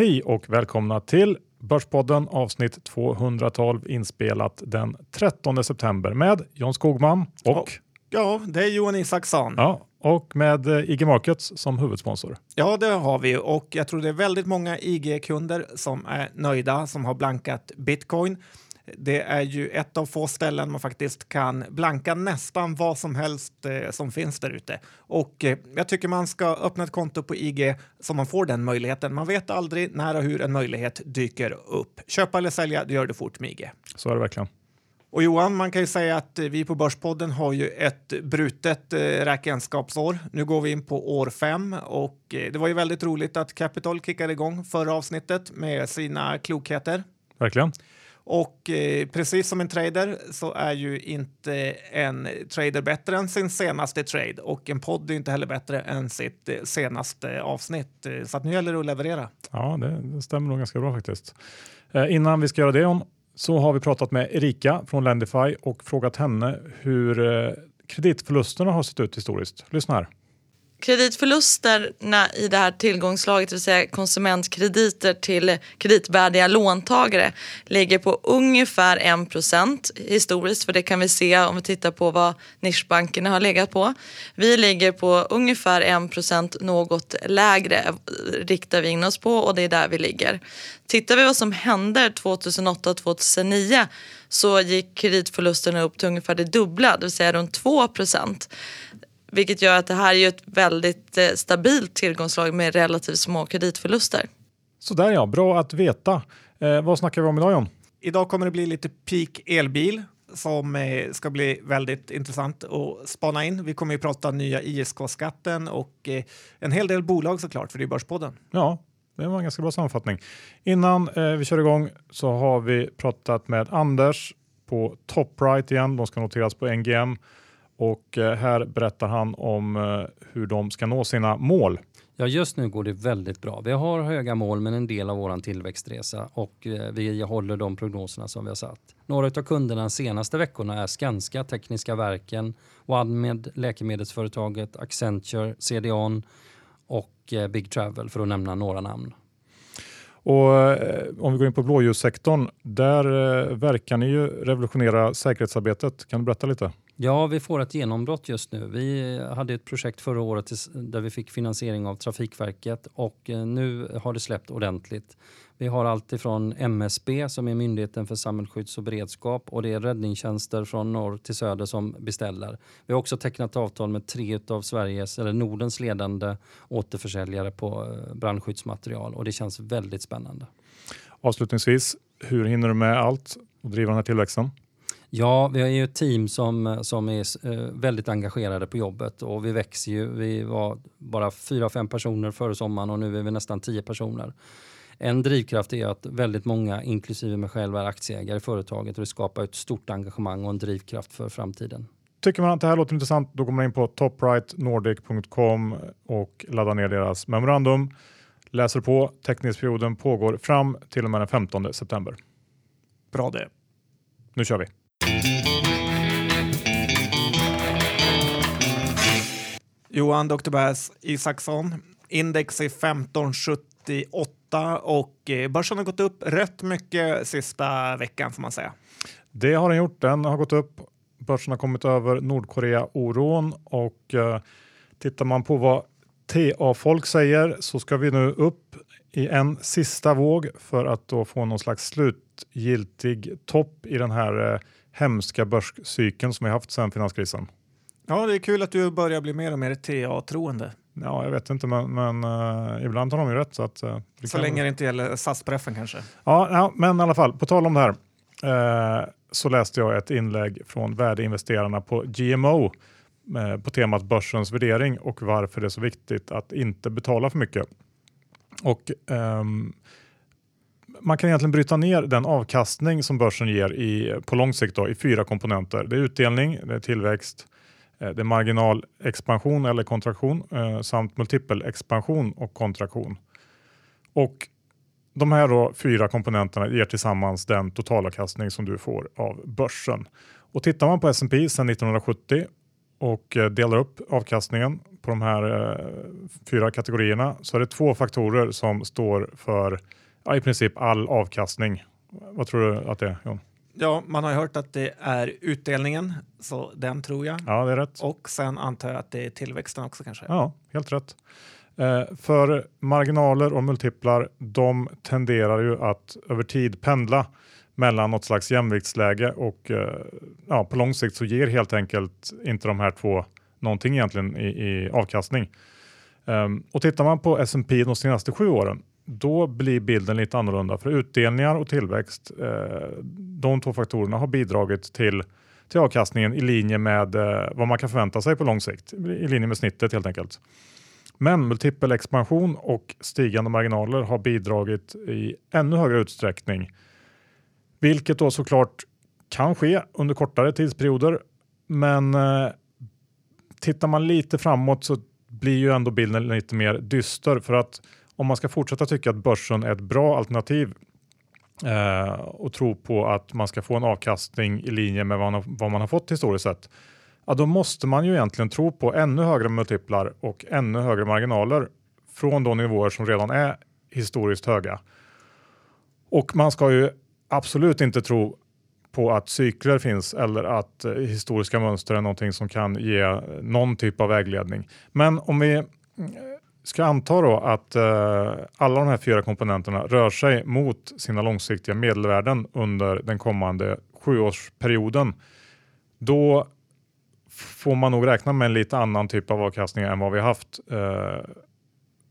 Hej och välkomna till Börspodden avsnitt 212 inspelat den 13 september med John Skogman och Ja, det är Johan Isaksson. Ja, och med eh, IG Markets som huvudsponsor. Ja, det har vi och jag tror det är väldigt många IG-kunder som är nöjda som har blankat bitcoin. Det är ju ett av få ställen man faktiskt kan blanka nästan vad som helst eh, som finns där ute. Och eh, jag tycker man ska öppna ett konto på IG så man får den möjligheten. Man vet aldrig när och hur en möjlighet dyker upp. Köpa eller sälja, det gör det fort med IG. Så är det verkligen. Och Johan, man kan ju säga att vi på Börspodden har ju ett brutet eh, räkenskapsår. Nu går vi in på år fem och eh, det var ju väldigt roligt att Capital kickade igång förra avsnittet med sina klokheter. Verkligen. Och eh, precis som en trader så är ju inte en trader bättre än sin senaste trade och en podd är inte heller bättre än sitt eh, senaste avsnitt. Eh, så att nu gäller det att leverera. Ja, det, det stämmer nog ganska bra faktiskt. Eh, innan vi ska göra det om så har vi pratat med Erika från Lendify och frågat henne hur eh, kreditförlusterna har sett ut historiskt. Lyssna här. Kreditförlusterna i det här tillgångslaget, det vill säga konsumentkrediter till kreditvärdiga låntagare, ligger på ungefär 1 procent historiskt. För det kan vi se om vi tittar på vad nischbankerna har legat på. Vi ligger på ungefär 1 procent något lägre riktar vi in oss på och det är där vi ligger. Tittar vi vad som hände 2008-2009 så gick kreditförlusterna upp till ungefär det dubbla, det vill säga runt 2 vilket gör att det här är ett väldigt eh, stabilt tillgångslag med relativt små kreditförluster. Så där ja, bra att veta. Eh, vad snackar vi om idag John? Idag kommer det bli lite peak elbil som eh, ska bli väldigt intressant att spana in. Vi kommer ju prata nya ISK-skatten och eh, en hel del bolag såklart, för det är Börspodden. Ja, det var en ganska bra sammanfattning. Innan vi kör igång så har vi pratat med Anders på Topright igen. De ska noteras på NGM och eh, här berättar han om eh, hur de ska nå sina mål. Ja, just nu går det väldigt bra. Vi har höga mål men en del av vår tillväxtresa och eh, vi håller de prognoserna som vi har satt. Några av kunderna de senaste veckorna är Skanska, Tekniska Verken, OneMed, läkemedelsföretaget, Accenture, CDON och Big Travel för att nämna några namn. Och om vi går in på blåljussektorn, där verkar ni ju revolutionera säkerhetsarbetet. Kan du berätta lite? Ja, vi får ett genombrott just nu. Vi hade ett projekt förra året där vi fick finansiering av Trafikverket och eh, nu har det släppt ordentligt. Vi har allt ifrån MSB som är Myndigheten för samhällsskydds och beredskap och det är räddningstjänster från norr till söder som beställer. Vi har också tecknat avtal med tre av Sveriges eller Nordens ledande återförsäljare på eh, brandskyddsmaterial och det känns väldigt spännande. Avslutningsvis, hur hinner du med allt och driva den här tillväxten? Ja, vi har ju ett team som, som är eh, väldigt engagerade på jobbet och vi växer ju. Vi var bara fyra, fem personer före sommaren och nu är vi nästan tio personer. En drivkraft är att väldigt många, inklusive mig själv, är aktieägare i företaget och det skapar ett stort engagemang och en drivkraft för framtiden. Tycker man att det här låter intressant, då går man in på toprightnordic.com och laddar ner deras memorandum. Läser på. Teckningsperioden pågår fram till och med den 15 september. Bra det. Nu kör vi. Johan Dr. Bass Isaksson. Index är 1578 och eh, börsen har gått upp rätt mycket sista veckan får man säga. Det har den gjort. Den har gått upp. Börsen har kommit över Nordkorea-oron och eh, tittar man på vad TA-folk säger så ska vi nu upp i en sista våg för att då få någon slags slutgiltig topp i den här eh, hemska börscykeln som vi haft sedan finanskrisen. Ja, det är kul att du börjar bli mer och mer TA-troende. Ja, jag vet inte, men, men uh, ibland har de ju rätt. Så, att, uh, så länge det inte gäller SAS-preffen kanske. Ja, ja, men i alla fall, på tal om det här uh, så läste jag ett inlägg från värdeinvesterarna på GMO på temat börsens värdering och varför det är så viktigt att inte betala för mycket. Och um, man kan egentligen bryta ner den avkastning som börsen ger i, på lång sikt då, i fyra komponenter. Det är utdelning, det är tillväxt, eh, det är marginalexpansion eller kontraktion eh, samt multipelexpansion och kontraktion. Och de här då, fyra komponenterna ger tillsammans den totalavkastning som du får av börsen. Och tittar man på S&P sedan 1970 och eh, delar upp avkastningen på de här fyra kategorierna så är det två faktorer som står för ja, i princip all avkastning. Vad tror du att det är John? Ja, man har hört att det är utdelningen, så den tror jag. Ja, det är rätt. Och sen antar jag att det är tillväxten också kanske. Ja, helt rätt. Eh, för marginaler och multiplar, de tenderar ju att över tid pendla mellan något slags jämviktsläge och eh, ja, på lång sikt så ger helt enkelt inte de här två någonting egentligen i, i avkastning. Um, och tittar man på S&P de senaste sju åren, då blir bilden lite annorlunda. För utdelningar och tillväxt, eh, de två faktorerna har bidragit till, till avkastningen i linje med eh, vad man kan förvänta sig på lång sikt. I linje med snittet helt enkelt. Men multipel expansion och stigande marginaler har bidragit i ännu högre utsträckning. Vilket då såklart kan ske under kortare tidsperioder. Men eh, tittar man lite framåt så blir ju ändå bilden lite mer dyster för att om man ska fortsätta tycka att börsen är ett bra alternativ eh, och tro på att man ska få en avkastning i linje med vad man, har, vad man har fått historiskt sett, ja, då måste man ju egentligen tro på ännu högre multiplar och ännu högre marginaler från de nivåer som redan är historiskt höga. Och man ska ju absolut inte tro på att cykler finns eller att eh, historiska mönster är någonting som kan ge någon typ av vägledning. Men om vi eh, ska anta då att eh, alla de här fyra komponenterna rör sig mot sina långsiktiga medelvärden under den kommande sjuårsperioden, då får man nog räkna med en lite annan typ av avkastning än vad vi haft. Eh,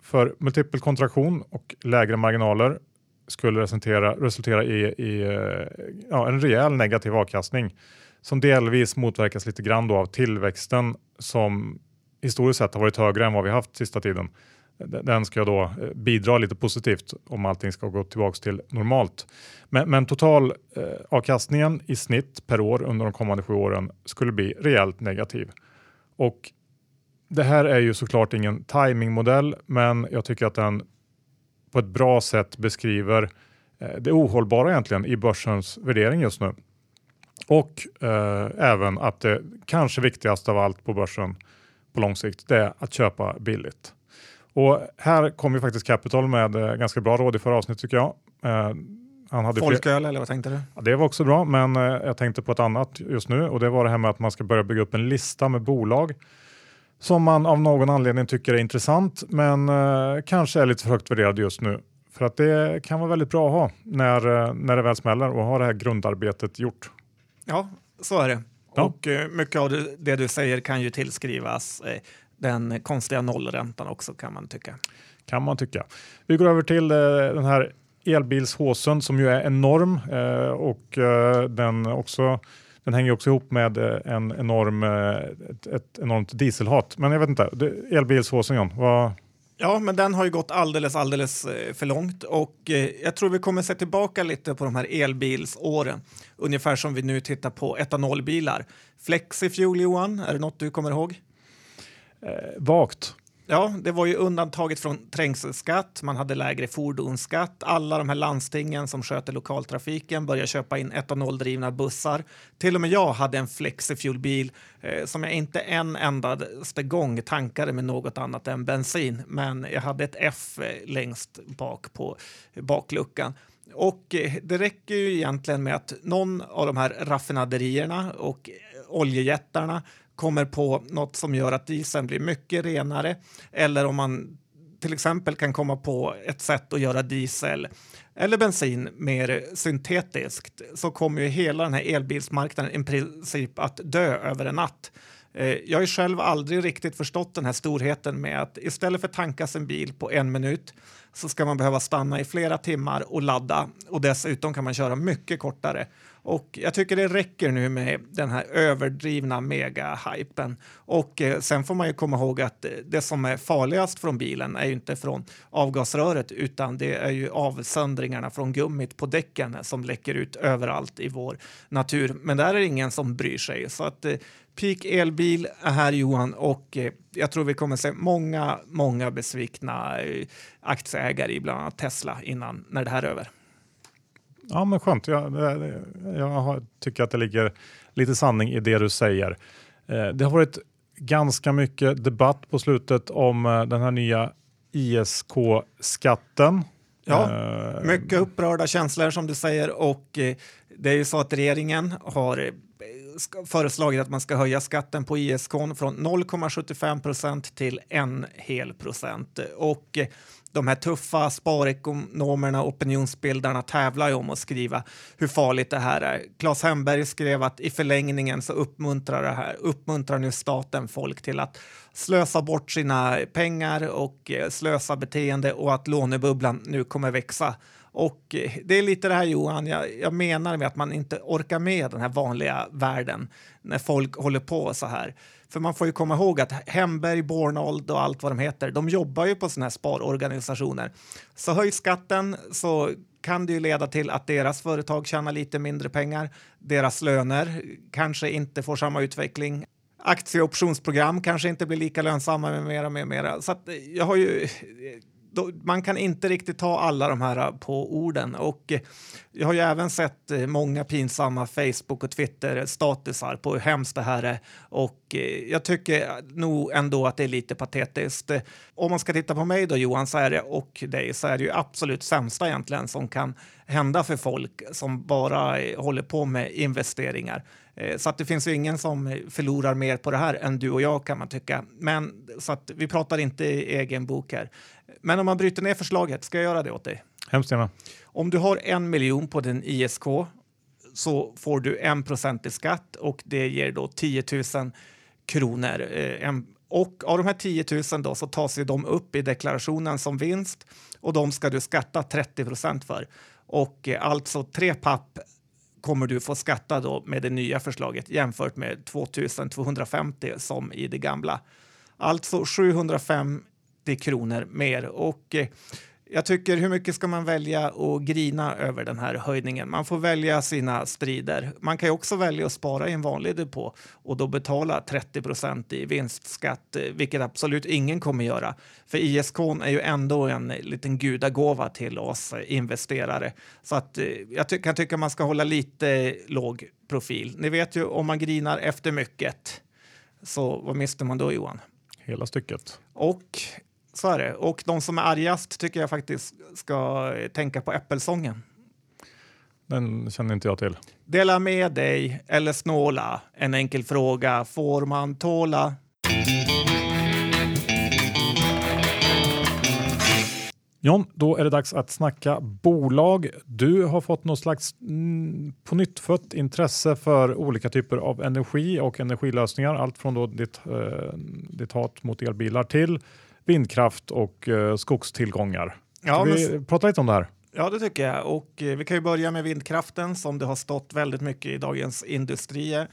för multipel kontraktion och lägre marginaler skulle resultera, resultera i, i eh, ja, en rejäl negativ avkastning som delvis motverkas lite grann då av tillväxten som historiskt sett har varit högre än vad vi haft sista tiden. Den ska då eh, bidra lite positivt om allting ska gå tillbaks till normalt. Men, men total eh, avkastningen i snitt per år under de kommande sju åren skulle bli rejält negativ. Och det här är ju såklart ingen timingmodell, men jag tycker att den på ett bra sätt beskriver eh, det ohållbara egentligen i börsens värdering just nu. Och eh, även att det kanske viktigaste av allt på börsen på lång sikt, det är att köpa billigt. Och här kom ju faktiskt Capital med eh, ganska bra råd i förra avsnittet tycker jag. Eh, han hade Folköl eller vad tänkte du? Ja, det var också bra, men eh, jag tänkte på ett annat just nu och det var det här med att man ska börja bygga upp en lista med bolag som man av någon anledning tycker är intressant men eh, kanske är lite för högt värderad just nu. För att det kan vara väldigt bra att ha när, när det väl smäller och ha det här grundarbetet gjort. Ja, så är det. Ja. Och eh, mycket av det, du säger kan ju tillskrivas eh, den konstiga nollräntan också kan man tycka. Kan man tycka. Vi går över till eh, den här elbilshåsen som ju är enorm och den också den hänger också ihop med en enorm, ett, ett enormt dieselhat. Men jag vet inte, elbilshåsen John, vad, Ja, men den har ju gått alldeles, alldeles eh, för långt och eh, jag tror vi kommer se tillbaka lite på de här elbilsåren. Ungefär som vi nu tittar på etanolbilar. Flexifuel Johan, är det något du kommer ihåg? Eh, vagt. Ja, det var ju undantaget från trängselskatt, man hade lägre fordonsskatt. Alla de här landstingen som sköter lokaltrafiken började köpa in etanoldrivna bussar. Till och med jag hade en Flexifuel-bil eh, som jag inte en endaste gång tankade med något annat än bensin. Men jag hade ett F eh, längst bak på bakluckan. Och eh, det räcker ju egentligen med att någon av de här raffinaderierna och eh, oljejättarna kommer på något som gör att dieseln blir mycket renare eller om man till exempel kan komma på ett sätt att göra diesel eller bensin mer syntetiskt så kommer ju hela den här elbilsmarknaden i princip att dö över en natt. Eh, jag har ju själv aldrig riktigt förstått den här storheten med att istället för tanka sin bil på en minut så ska man behöva stanna i flera timmar och ladda och dessutom kan man köra mycket kortare. Och jag tycker det räcker nu med den här överdrivna mega-hypen. Och eh, sen får man ju komma ihåg att eh, det som är farligast från bilen är ju inte från avgasröret utan det är ju avsöndringarna från gummit på däcken som läcker ut överallt i vår natur. Men där är det ingen som bryr sig. Så att eh, Peak elbil är här Johan och eh, jag tror vi kommer se många, många besvikna eh, aktieägare i bland annat Tesla innan när det här är över. Ja, men skönt. Jag, jag tycker att det ligger lite sanning i det du säger. Eh, det har varit ganska mycket debatt på slutet om eh, den här nya ISK-skatten. Ja, Eh, mycket upprörda känslor som du säger och det är ju så att regeringen har föreslagit att man ska höja skatten på ISK från 0,75 procent till en hel procent. Och de här tuffa sparekonomerna och opinionsbildarna tävlar ju om att skriva hur farligt det här är. Claes Hemberg skrev att i förlängningen så uppmuntrar det här, uppmuntrar nu staten folk till att slösa bort sina pengar och eh, slösa beteende och att lånebubblan nu kommer växa. Och eh, det är lite det här Johan, jag, jag menar med att man inte orkar med den här vanliga världen när folk håller på så här. För man får ju komma ihåg att Hemberg, Bornold och allt vad de heter, de jobbar ju på såna här sparorganisationer. Så höj skatten så kan det ju leda till att deras företag tjänar lite mindre pengar. Deras löner kanske inte får samma utveckling. Aktie och optionsprogram kanske inte blir lika lönsamma med mera, med mera. Så att jag har ju man kan inte riktigt ta alla de här eh, på orden. Och eh, jag har ju även sett eh, många pinsamma Facebook och Twitter-statusar på hur hemskt det här är. Och jag tycker nog ändå att det är lite patetiskt. Om man ska titta på mig då Johan så är det, och dig så är det ju absolut sämsta egentligen som kan hända för folk som bara håller på med investeringar. Eh, Så att det finns ju ingen som förlorar mer på det här än du och jag kan man tycka. Men så att vi pratar inte i egen bok här. Men om man bryter ner förslaget, ska jag göra det åt dig? Hemskt gärna. Om du har en miljon på din ISK så får du en procent i skatt och det ger då 10 000 kronor. Eh, Och av de här 10 000 då så tas ju de upp i deklarationen som vinst och de ska du skatta 30 procent för. Och eh, alltså tre papp kommer du få skatta då med det nya förslaget jämfört med 2250 som i det gamla. Alltså 750 kronor mer. Och eh, jag tycker, hur mycket ska man välja att grina över den här höjningen? Man får välja sina strider. Man kan ju också välja att spara i en vanlig depå och då betala 30 procent i vinstskatt, eh, vilket absolut ingen kommer göra. För ISK är ju ändå en liten gudagåva till oss eh, investerare. Så att eh, jag ty- kan tycka man ska hålla lite låg profil. Ni vet ju, om man grinar efter mycket, så vad mister man då Johan? Hela stycket. Och så är det. Och de som är argast tycker jag faktiskt ska tänka på Äppelsången. Den känner inte jag till. Dela med dig eller snåla. En enkel fråga. Får man tåla? John, då är det dags att snacka bolag. Du har fått något slags mm, på nytt fött intresse för olika typer av energi och energilösningar. Allt från då ditt, eh, ditt hat mot elbilar till vindkraft och eh, skogstillgångar. Ja, Ska men vi prata lite om det här? Ja, det tycker jag. Och eh, vi kan ju börja med vindkraften som det har stått väldigt mycket i Dagens Industrier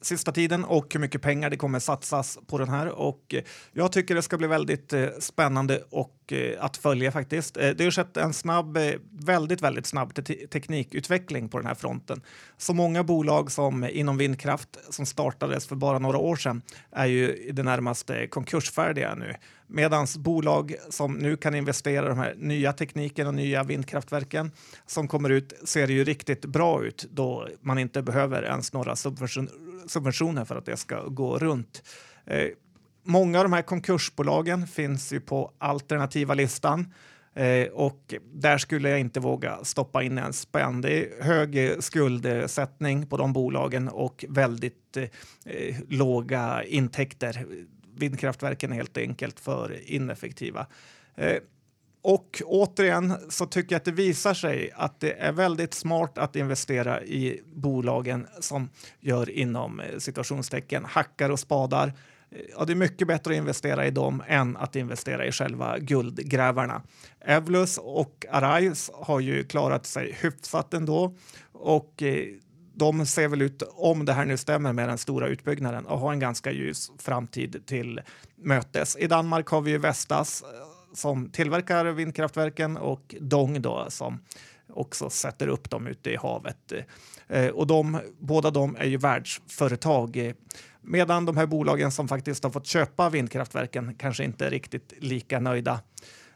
sista tiden och hur mycket pengar det kommer satsas på den här. Och eh, jag tycker det ska bli väldigt eh, spännande och Eh, att följa faktiskt. Eh, det har skett en snabb, eh, väldigt, väldigt snabb te teknikutveckling på den här fronten. Så många bolag som inom vindkraft som startades för bara några år sedan är ju i det närmaste konkursfärdiga nu. Medan bolag som nu kan investera i de här nya tekniken och nya vindkraftverken som kommer ut ser ju riktigt bra ut då man inte behöver ens några subventioner för att det ska gå runt. Många av de här konkursbolagen finns ju på alternativa listan. Eh, och där skulle jag inte våga stoppa in en spänn. Det är hög eh, skuldsättning på de bolagen och väldigt eh, eh, låga intäkter. Vindkraftverken är helt enkelt för ineffektiva. Eh, och återigen så tycker jag att det visar sig att det är väldigt smart att investera i bolagen som gör inom eh, situationstecken hackar och spadar. Ja, det är mycket bättre att investera i dem än att investera i själva guldgrävarna. Evlus och Arise har ju klarat sig hyfsat ändå och eh, de ser väl ut, om det här nu stämmer med den stora utbyggnaden, att ha en ganska ljus framtid till mötes. I Danmark har vi ju Vestas eh, som tillverkar vindkraftverken och Dong då som också sätter upp dem ute i havet. Eh, och de, båda de är ju världsföretag. Eh, Medan de här bolagen som faktiskt har fått köpa vindkraftverken kanske inte är riktigt lika nöjda.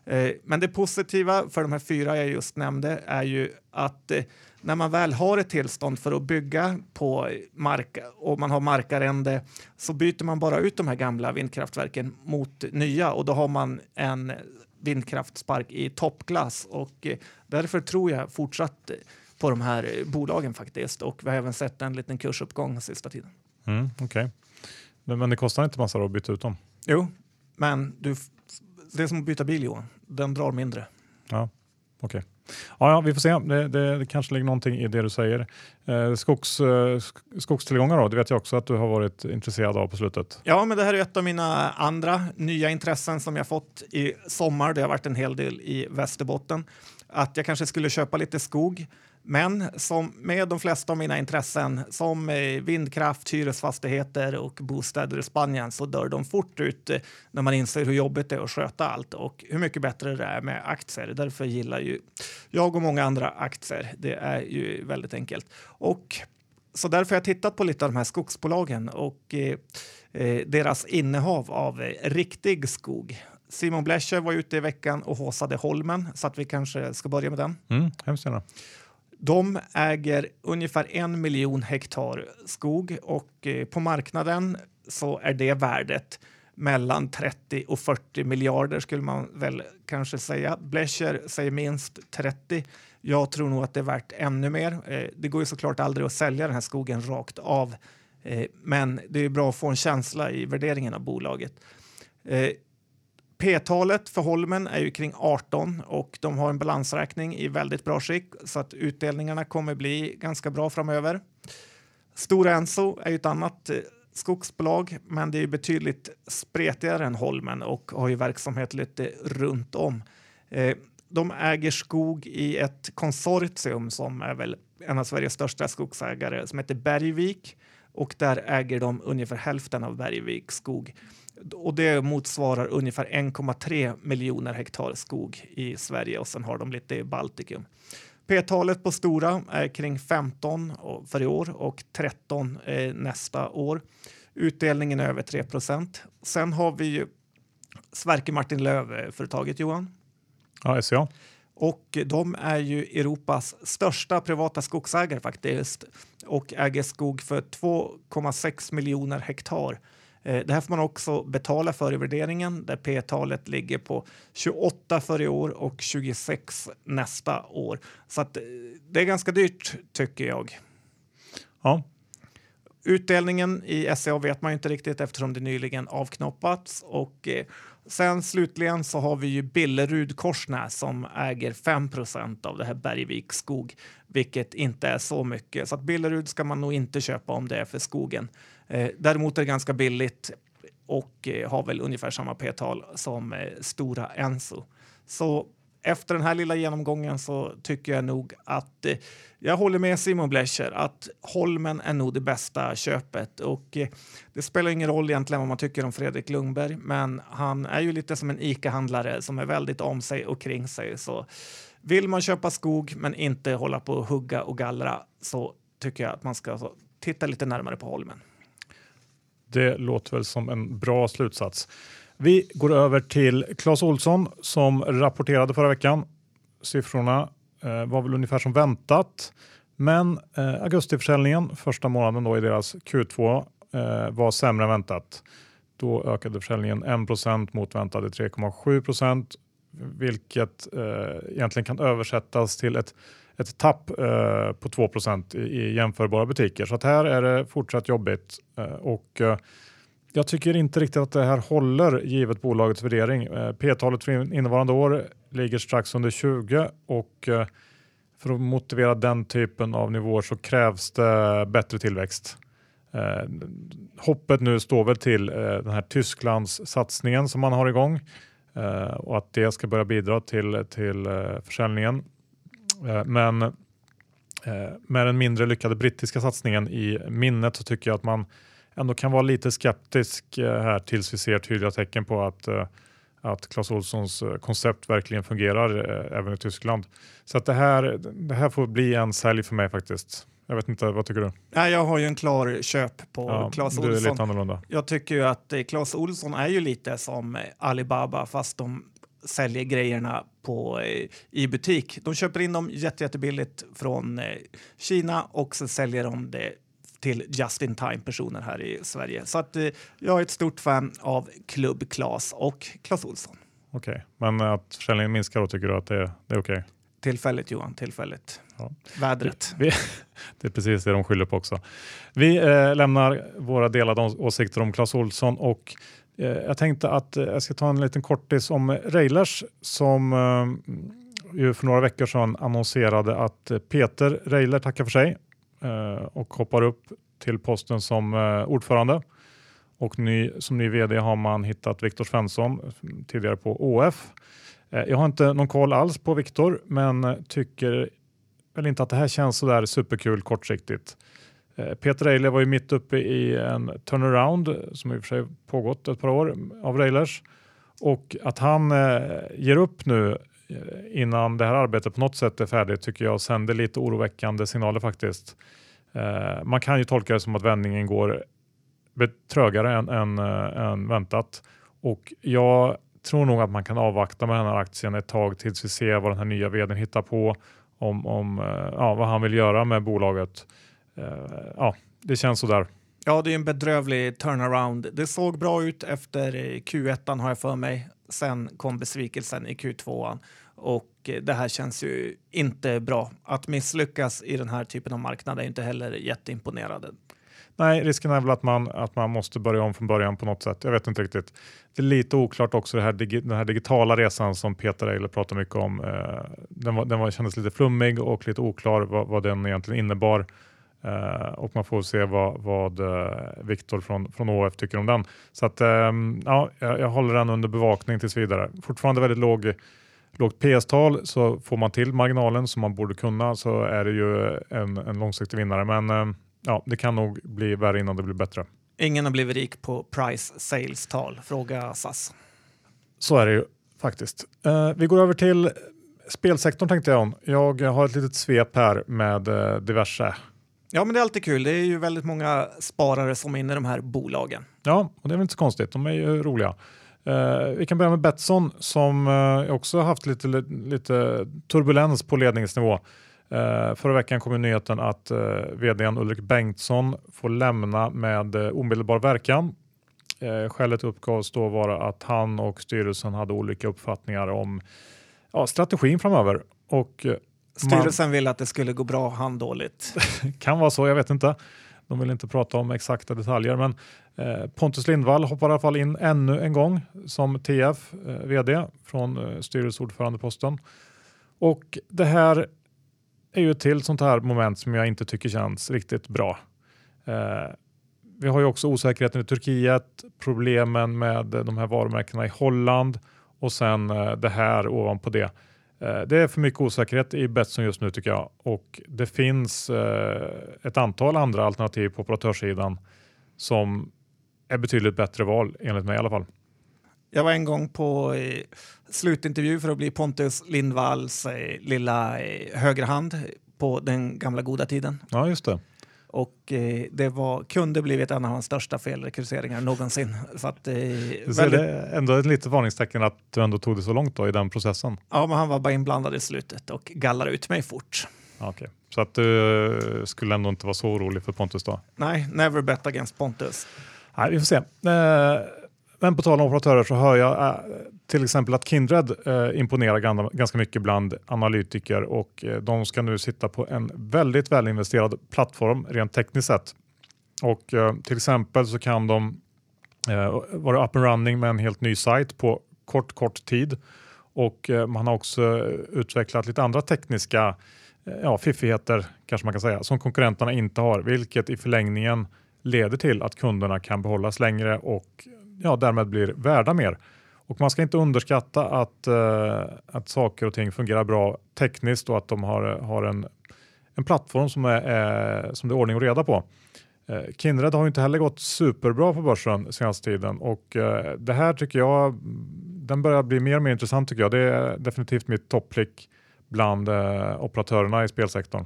Eh, men det positiva för de här fyra jag just nämnde är ju att eh, när man väl har ett tillstånd för att bygga på mark och man har markarrende så byter man bara ut de här gamla vindkraftverken mot nya och då har man en vindkraftspark i toppklass och eh, därför tror jag fortsatt på de här bolagen faktiskt och vi har även sett en liten kursuppgång sista tiden. Mm, okay. men, det kostar inte massor att byta ut dem? Jo, men du, det är som att byta bil Johan, den drar mindre. Ja, okej. Okay. Ja, ja, vi får se. Det, det, det, kanske ligger någonting i det du säger. Eh, skogs, eh, skogstillgångar då, det vet jag också att du har varit intresserad av på slutet. Ja, men det här är ett av mina andra nya intressen som jag fått i sommar. Det har varit en hel del i Västerbotten. Att jag kanske skulle köpa lite skog men som med de flesta av mina intressen, som eh, vindkraft, hyresfastigheter och bostäder i Spanien, så dör de fort ut eh, när man inser hur jobbigt det är att sköta allt och hur mycket bättre det är med aktier. Därför gillar ju jag och många andra aktier. Det är ju väldigt enkelt. Och så därför har jag tittat på lite av de här skogsbolagen och eh, eh deras innehav av eh, riktig skog. Simon Blecher var ute i veckan och håsade Holmen, så att vi kanske ska börja med den. Mm, hemskt gärna. De äger ungefär en miljon hektar skog och eh, på marknaden så är det värdet mellan 30 och 40 miljarder skulle man väl kanske säga. Blecher säger minst 30. Jag tror nog att det är värt ännu mer. Eh, det går ju såklart aldrig att sälja den här skogen rakt av, eh, men det är bra att få en känsla i värderingen av bolaget. P-talet för Holmen är ju kring 18 och de har en balansräkning i väldigt bra skick så att utdelningarna kommer bli ganska bra framöver. Stora Enso är ju ett annat eh, skogsbolag, men det är betydligt spretigare än Holmen och har ju verksamhet lite runt om. Eh, de äger skog i ett konsortium som är väl en av Sveriges största skogsägare som heter Bergvik och där äger de ungefär hälften av Bergvik skog och det motsvarar ungefär 1,3 miljoner hektar skog i Sverige och sen har de lite i Baltikum. P-talet på Stora är kring 15 för i år och 13 eh, nästa år. Utdelningen är över 3% Sen har vi ju Sverker Martin Löv-företaget Johan. Ja, SCA. Och de är ju Europas största privata skogsägare faktiskt och äger skog för 2,6 miljoner hektar det här får man också betala för i värderingen där P-talet ligger på 28 för i år och 26 nästa år. Så att, eh, det är ganska dyrt tycker jag. Ja. Utdelningen i SCA vet man inte riktigt eftersom det nyligen avknoppats och eh, sen slutligen så har vi ju Billerud Korsnäs som äger 5% av det här Bergvik skog, vilket inte är så mycket. Så att Billerud ska man nog inte köpa om det är för skogen. Eh, däremot är det ganska billigt och eh, har väl ungefär samma p-tal som eh, stora Enso. Så efter den här lilla genomgången så tycker jag nog att eh, jag håller med Simon Blecher att Holmen är nog det bästa köpet och eh, det spelar ingen roll egentligen vad man tycker om Fredrik Lundberg, men han är ju lite som en ICA-handlare som är väldigt om sig och kring sig. Så vill man köpa skog men inte hålla på och hugga och gallra så tycker jag att man ska titta lite närmare på Holmen. Det låter väl som en bra slutsats. Vi går över till Clas Olsson som rapporterade förra veckan. Siffrorna eh, var väl ungefär som väntat. Men eh, augustiförsäljningen, första månaden då i deras Q2, eh, var sämre än väntat. Då ökade försäljningen 1 mot väntade 3,7% vilket eh, egentligen kan översättas till ett ett tapp eh, på 2 i, i jämförbara butiker. Så att här är det fortsatt jobbigt eh, och eh, jag tycker inte riktigt att det här håller givet bolagets värdering. Eh, P-talet för innevarande år ligger strax under 20 och eh, för att motivera den typen av nivåer så krävs det bättre tillväxt. Eh, hoppet nu står väl till eh, den här Tysklands satsningen som man har igång eh, och att det ska börja bidra till, till eh, försäljningen. Eh, men eh, med den mindre lyckade brittiska satsningen i minnet så tycker jag att man ändå kan vara lite skeptisk eh, här tills vi ser tydliga tecken på att att Clas Ohlsons koncept verkligen fungerar även i Tyskland. Så att det, här, det här får bli en sälj för mig faktiskt. Jag vet inte, vad tycker du? Nej, jag har ju en klar köp på ja, Clas Ohlson. lite annorlunda. Jag tycker ju att Clas Ohlson är ju lite som Alibaba fast de säljer grejerna på, eh, i butik. De köper in dem jätte, jättebilligt från eh, Kina och så säljer de det till just in time personer här i Sverige. Så att, eh, jag är ett stort fan av Club Clas och Clas Olsson. Okej, okay. men att försäljningen minskar då tycker du att det, det är okej? Okay? Tillfälligt Johan, tillfälligt. Ja. Vädret. Vi, det är precis det de skyller på också. Vi eh, lämnar våra delade åsikter om Clas Olsson och Eh, jag tänkte att eh, jag ska ta en liten kortis om Railers som eh, ju för några veckor sedan annonserade att Peter Reiler tackar för sig och hoppar upp till posten som ordförande. Och ny, som ny vd har man hittat Viktor Svensson, tidigare på ÅF. Jag har inte någon koll alls på Viktor, men tycker väl inte att det här känns så där superkul kortsiktigt. Eh, Peter Eiler var ju mitt uppe i en turnaround som i och för sig pågått ett par år av Railers och att han eh, ger upp nu eh, innan det här arbetet på något sätt är färdigt tycker jag sänder lite oroväckande signaler faktiskt. Eh, man kan ju tolka det som att vändningen går trögare än, än, än väntat och jag tror nog att man kan avvakta med den här aktien ett tag tills vi ser vad den här nya vdn hittar på om, om ja, vad han vill göra med bolaget. Eh, ja, det känns sådär. Ja, det är en bedrövlig turnaround. Det såg bra ut efter Q1 har jag för mig. Sen kom besvikelsen i Q2 och det här känns ju inte bra. Att misslyckas i den här typen av marknad är inte heller jätteimponerande. Nej, risken är väl att man, att man måste börja om från början på något sätt. Jag vet inte riktigt. Det är lite oklart också det här, den här digitala resan som Peter Eiler pratar mycket om. Eh, den, var, den var, kändes lite flummig och lite oklar vad, vad den egentligen innebar. Uh, och man får se vad, vad uh, Viktor från, från ÅF tycker om den. Så att, um, ja, jag, jag, håller den under bevakning tills vidare. Fortfarande väldigt låg, lågt PS-tal så får man till marginalen som man borde kunna så är det ju en, en långsiktig vinnare. Men um, ja, det kan nog bli värre innan det blir bättre. Ingen har blivit rik på price sales-tal. Fråga SAS. Så är det ju faktiskt. Uh, vi går över till spelsektorn tänkte jag om. Jag har ett litet svep här med diverse. Ja, men det är alltid kul. Det är ju väldigt många sparare som är inne i de här bolagen. Ja, och det är väl inte så konstigt. De är ju roliga. Uh, vi kan börja med Betsson som eh, också haft lite, lite turbulens på ledningsnivå. Uh, förra veckan kom nyheten att uh, vdn Ulrik Bengtsson får lämna med uh, omedelbar verkan. Uh, skälet uppgavs då vara att han och styrelsen hade olika uppfattningar om ja, strategin framöver. Och, styrelsen man... ville att det skulle gå bra, han dåligt. kan vara så, jag vet inte. De vill inte prata om exakta detaljer, men Pontus Lindvall hoppar i alla fall in ännu en gång som TF vd från styrelseordförandeposten. Och det här är ju ett till sånt här moment som jag inte tycker känns riktigt bra. Eh, vi har ju också osäkerheten i Turkiet, problemen med de här varumärkena i Holland och sen eh, det här ovanpå det. Eh, det är för mycket osäkerhet i Betsson just nu tycker jag och det finns eh, ett antal andra alternativ på operatörssidan som är betydligt bättre val enligt mig i alla fall. Jag var en gång på eh, slutintervju för att bli Pontus Lindvalls lilla eh, högerhand på den gamla goda tiden. Ja, just det. Och eh, det var, kunde blivit en av hans största felrekryteringar någonsin. Så att, eh, väldigt... Det är ändå ett litet varningstecken att du ändå tog det så långt då i den processen. Ja, men han var bara inblandad i slutet och gallade ut mig fort. Okay. Så att du skulle ändå inte vara så orolig för Pontus då? Nej, never bet against Pontus. Nej, vi får se. Eh, men på tal om operatörer så hör jag äh, till exempel att Kindred eh, imponerar ganska mycket bland analytiker och eh, de ska nu sitta på en väldigt välinvesterad plattform rent tekniskt sett. Och eh, till exempel så kan de eh, vara up and running med en helt ny sajt på kort, kort tid och man har också utvecklat lite andra tekniska ja, fiffigheter kanske man kan säga som konkurrenterna inte har, vilket i förlängningen leder till att kunderna kan behållas längre och ja, därmed blir värda mer. Och man ska inte underskatta att, uh, att saker och ting fungerar bra tekniskt och att de har, har en, en plattform som, är, är, som det är ordning och reda på. Uh, Kindred har inte heller gått superbra på börsen senaste tiden och det här tycker jag den börjar bli mer och mer intressant tycker jag. Det är definitivt mitt topplick bland operatörerna i spelsektorn.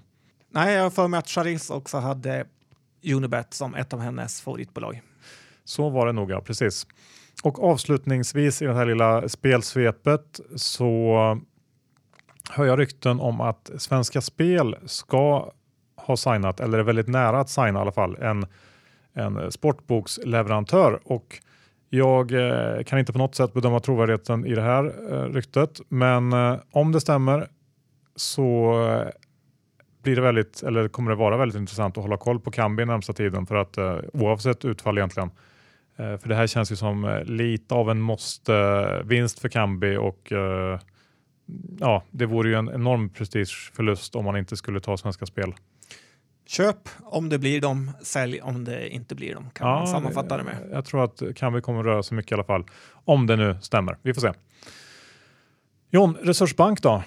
Nej, jag har för mig att Charis också hade Unibet som ett av hennes favoritbolag. Så var det nog, ja, precis och avslutningsvis i det här lilla spelsvepet så hör jag rykten om att Svenska Spel ska ha signat, eller är väldigt nära att signa i alla fall, en, en sportboksleverantör. Och jag eh, kan inte på något sätt bedöma trovärdigheten i det här eh, ryktet, men eh, om det stämmer så eh, blir det väldigt, eller kommer det vara väldigt intressant att hålla koll på Kambi närmsta tiden för att eh, oavsett utfall egentligen. Eh, för det här känns ju som lite av en måste-vinst för Kambi och ja, det vore ju en enorm prestigeförlust om man inte skulle ta Svenska Spel. Köp om det blir dem, sälj om det inte blir dem. Kan ja, man sammanfatta det med. Jag tror att Kambi kommer röra sig mycket i alla fall. Om det nu stämmer. Vi får se. Jon, Resursbank då?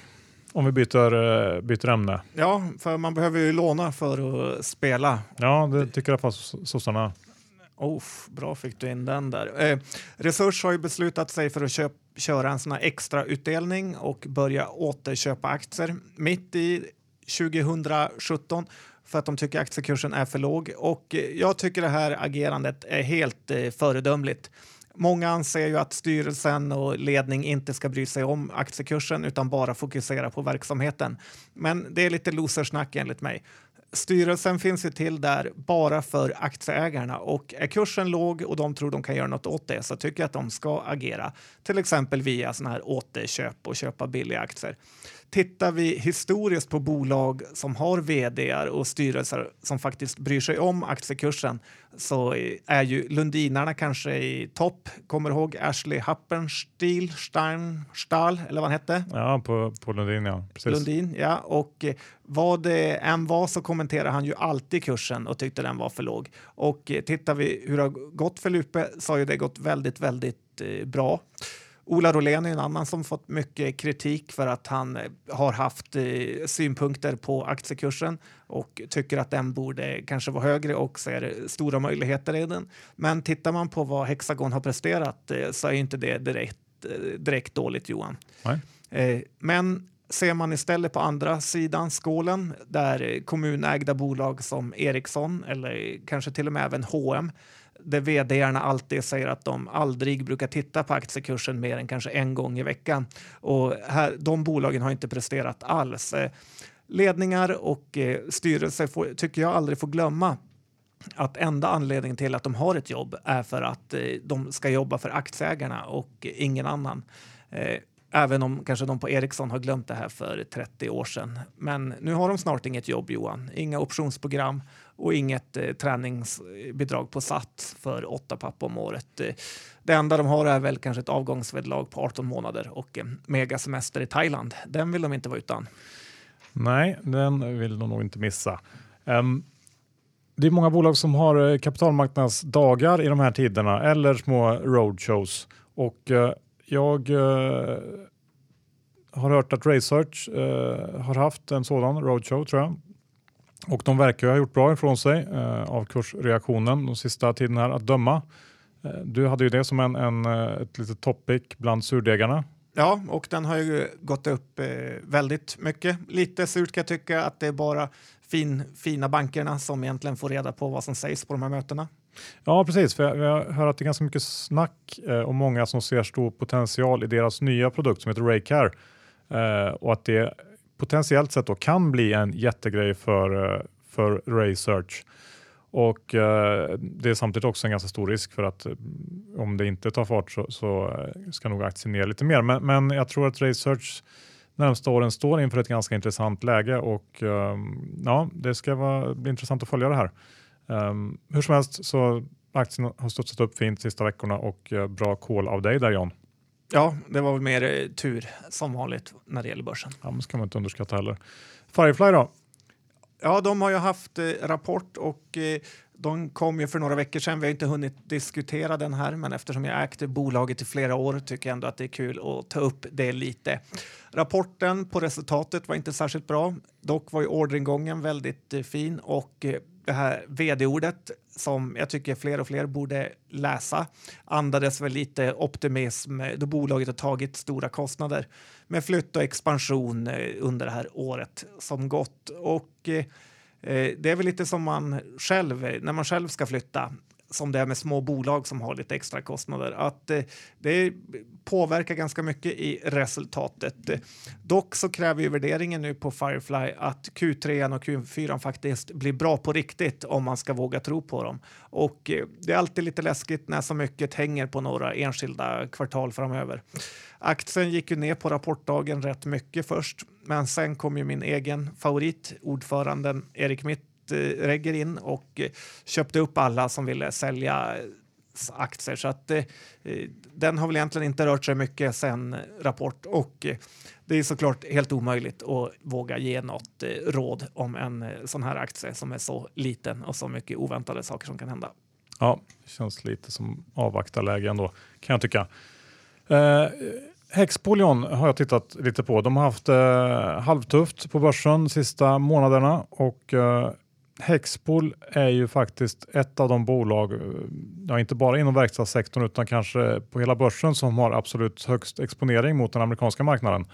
Om vi byter, eh, byter ämne. Ja, för man behöver ju låna för att spela. Ja, det tycker i alla fall sossarna. Oh, bra fick du in den där. Eh, Resurs har ju beslutat sig för att köp, köra en sån här extra utdelning och börja återköpa aktier mitt i 2017 för att de tycker aktiekursen är för låg. Och eh, jag tycker det här agerandet är helt eh, föredömligt. Många anser ju att styrelsen och ledning inte ska bry sig om aktiekursen utan bara fokusera på verksamheten. Men det är lite losersnack enligt mig. Styrelsen finns ju till där bara för aktieägarna och är kursen låg och de tror de kan göra något åt det så tycker jag att de ska agera, till exempel via sådana här återköp och köpa billiga aktier. Tittar vi historiskt på bolag som har vd och styrelser som faktiskt bryr sig om aktiekursen så är ju Lundinarna kanske i topp. Kommer ihåg Ashley Happenstiel, Stein, Stahl eller vad han hette? Ja, på, på Lundin ja. Precis. Lundin, ja. Och eh, vad det än var så kommenterade han ju alltid kursen och tyckte den var för låg. Och eh, tittar vi hur det har gått för Lupe så har ju det gått väldigt, väldigt eh, bra. Ola Rolén är en annan som fått mycket kritik för att han eh, har haft eh, synpunkter på aktiekursen och tycker att den borde kanske vara högre och ser stora möjligheter i den. Men tittar man på vad Hexagon har presterat eh, så är inte det direkt, direkt dåligt Johan. Nej. Men ser man istället på andra sidan skålen där kommunägda bolag som Ericsson eller kanske till och med även H&M där vdarna alltid säger att de aldrig brukar titta på aktiekursen mer än kanske en gång i veckan. Och här, de bolagen har inte presterat alls. Ledningar och eh, styrelser får, tycker jag aldrig får glömma att enda anledningen till att de har ett jobb är för att eh, de ska jobba för aktieägarna och ingen annan. Eh, Även om kanske de på Ericsson har glömt det här för 30 år sedan. Men nu har de snart inget jobb Johan. Inga optionsprogram och inget eh, träningsbidrag på sats för åtta papp om året. Eh, det enda de har är väl kanske ett avgångsvedlag på 18 månader och en megasemester i Thailand. Den vill de inte vara utan. Nej, den vill de nog inte missa. Um, det är många bolag som har eh, kapitalmarknadsdagar i de här tiderna eller små roadshows och uh, jag eh, har hört att Research eh, har haft en sådan roadshow tror jag och de verkar ha gjort bra ifrån sig eh, av kursreaktionen de sista tiden här att döma. Eh, du hade ju det som en, en, eh, ett litet topic bland surdegarna. Ja, och den har ju gått upp eh, väldigt mycket. Lite surt kan jag tycka att det är bara fin, fina bankerna som egentligen får reda på vad som sägs på de här mötena. Ja, precis. För jag, jag hör att det är ganska mycket snack eh, och många som ser stor potential i deras nya produkt som heter Raycare eh, och att det potentiellt sett då kan bli en jättegrej för, eh, för Research. Och eh, det är samtidigt också en ganska stor risk för att eh, om det inte tar fart så, så eh, ska nog aktien ner lite mer. Men, men jag tror att Raysearch närmsta åren står inför ett ganska intressant läge och eh, ja, det ska vara, bli intressant att följa det här. Um, hur som helst så aktien har studsat upp fint sista veckorna och uh, bra call av dig där John. Ja, det var väl mer eh, tur som vanligt när det gäller börsen. Ja, men ska man inte underskatta heller. Firefly då? Ja, de har ju haft eh, rapport och eh, de kom ju för några veckor sedan. Vi har inte hunnit diskutera den här, men eftersom jag ägt bolaget i flera år tycker jag ändå att det är kul att ta upp det lite. Rapporten på resultatet var inte särskilt bra. Dock var ju orderingången väldigt eh, fin och eh, det här vd-ordet som jag tycker fler och fler borde läsa andades väl lite optimism då bolaget har tagit stora kostnader med flytt och expansion eh, under det här året som gått. Och eh, eh, det är väl lite som man själv, när man själv ska flytta som det är med små bolag som har lite extra kostnader. Att eh, det påverkar ganska mycket i resultatet. Dock så kräver ju värderingen nu på Firefly att Q3 och Q4 faktiskt blir bra på riktigt om man ska våga tro på dem. Och eh, det är alltid lite läskigt när så mycket hänger på några enskilda kvartal framöver. Aktien gick ju ner på rapportdagen rätt mycket först, men sen kom ju min egen favorit, ordföranden Erik Mitt Eh, regger in och eh, köpte upp alla som ville sälja eh, aktier. Så att eh, den har väl egentligen inte rört sig mycket sen rapport och eh, det är såklart helt omöjligt att våga ge något eh, råd om en eh, sån här aktie som är så liten och så mycket oväntade saker som kan hända. Ja, det känns lite som avvaktarläge ändå kan jag tycka. Eh, Hexpolion har jag tittat lite på. De har haft eh, halvtufft på börsen de sista månaderna och eh, Hexpol är ju faktiskt ett av de bolag, eh, ja, inte bara inom verkstadssektorn utan kanske på hela börsen som har absolut högst exponering mot den amerikanska marknaden.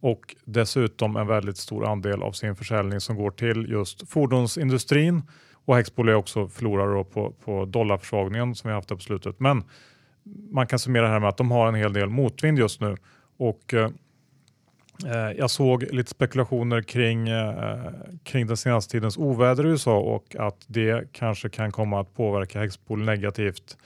Och dessutom en väldigt stor andel av sin försäljning som går till just fordonsindustrin. Och Hexpol är också förlorare på, på dollarförsvagningen som vi haft på slutet. Men man kan summera det här med att de har en hel del motvind just nu. Och Eh, Eh, jag såg lite spekulationer kring, eh, kring den senaste tidens oväder i USA och att det kanske kan komma att påverka Hexpol negativt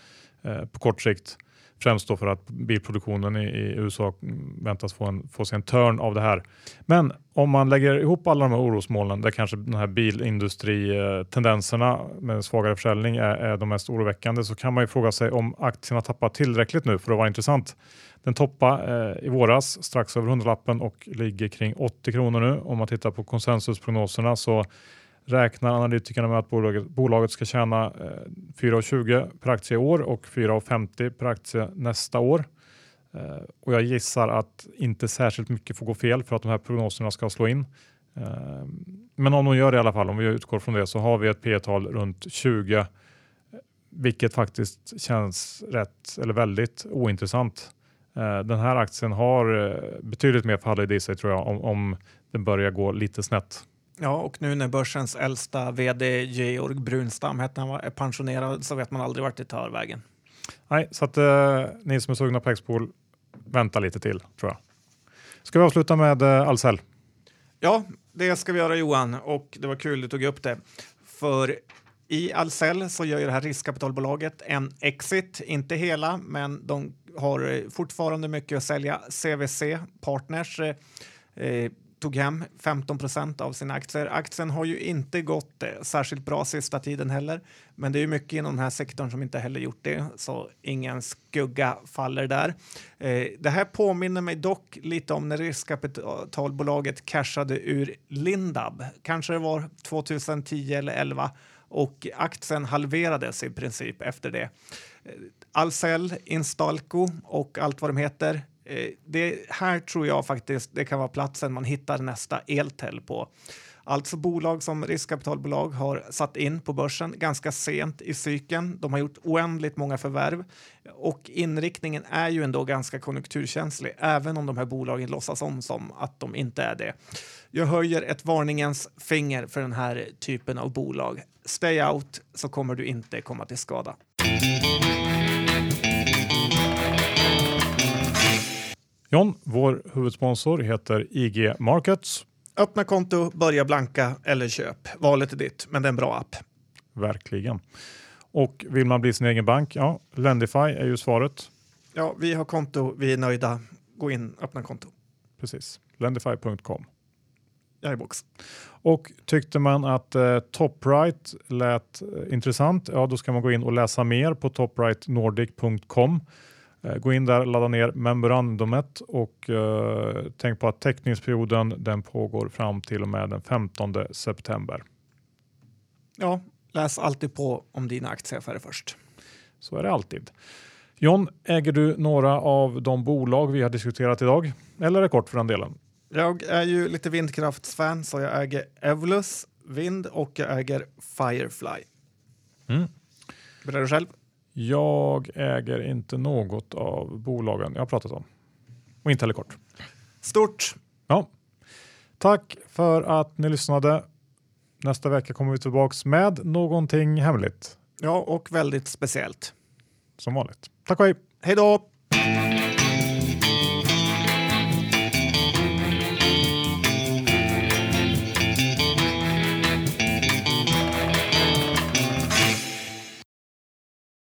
eh, på kort sikt. Främst då för att bilproduktionen i, i USA väntas få, en, få sig en törn av det här. Men om man lägger ihop alla de här orosmolnen där kanske den här bilindustritendenserna med svagare försäljning är, är de mest oroväckande så kan man ju fråga sig om aktien har tappat tillräckligt nu för att vara intressant. Den toppade eh, i våras strax över 100-lappen och ligger kring 80 kronor nu. Om man tittar på konsensusprognoserna så räknar analytikerna med att bolaget, bolaget ska tjäna eh, 4,20 per aktie i år och 4,50 per aktie nästa år. Eh, och jag gissar att inte särskilt mycket får gå fel för att de här prognoserna ska slå in. Eh, men om de gör det i alla fall, om vi utgår från det, så har vi ett P-tal runt 20 vilket faktiskt känns rätt eller väldigt ointressant. Den här aktien har betydligt mer fall i sig tror jag om, om den börjar gå lite snett. Ja, och nu när börsens äldsta vd Georg Brunstam hette han är pensionerad så vet man aldrig vart det tar vägen. Nej, så att eh, ni som är sugna på Expol, vänta lite till tror jag. Ska vi avsluta med eh, Ahlsell? Ja, det ska vi göra Johan och det var kul du tog upp det. För i Ahlsell så gör ju det här riskkapitalbolaget en exit, inte hela, men de har fortfarande mycket att sälja. CVC Partners eh, tog hem 15 procent av sina aktier. Aktien har ju inte gått eh, särskilt bra sista tiden heller, men det är ju mycket inom den här sektorn som inte heller gjort det, så ingen skugga faller där. Eh, det här påminner mig dock lite om när riskkapitalbolaget cashade ur Lindab, kanske det var 2010 eller 11 och aktien halverades i princip efter det. Eh, Ahlsell, Instalco och allt vad de heter. Eh, det här tror jag faktiskt det kan vara platsen man hittar nästa eltel på. Alltså bolag som riskkapitalbolag har satt in på börsen ganska sent i cykeln. De har gjort oändligt många förvärv och inriktningen är ju ändå ganska konjunkturkänslig, även om de här bolagen låtsas om som att de inte är det. Jag höjer ett varningens finger för den här typen av bolag. Stay out så kommer du inte komma till skada. John, vår huvudsponsor heter IG Markets. Öppna konto, börja blanka eller köp. Valet är ditt, men det är en bra app. Verkligen. Och vill man bli sin egen bank? Ja, Lendify är ju svaret. Ja, vi har konto, vi är nöjda. Gå in, öppna konto. Precis, lendify.com. Jag är box. Och tyckte man att eh, Topright lät eh, intressant, ja då ska man gå in och läsa mer på toprightnordic.com. Eh, gå in där, ladda ner memorandumet och eh, tänk på att teckningsperioden den pågår fram till och med den 15 september. Ja, läs alltid på om dina aktieaffärer först. Så är det alltid. John, äger du några av de bolag vi har diskuterat idag? Eller är det kort för den delen? Jag är ju lite vindkraftsfan så jag äger Evolus Vind och jag äger Firefly. Mm. Berätta du själv? Jag äger inte något av bolagen jag har pratat om. Och inte heller kort. Stort! Ja. Tack för att ni lyssnade. Nästa vecka kommer vi tillbaks med någonting hemligt. Ja, och väldigt speciellt. Som vanligt. Tack och hej! Hej då!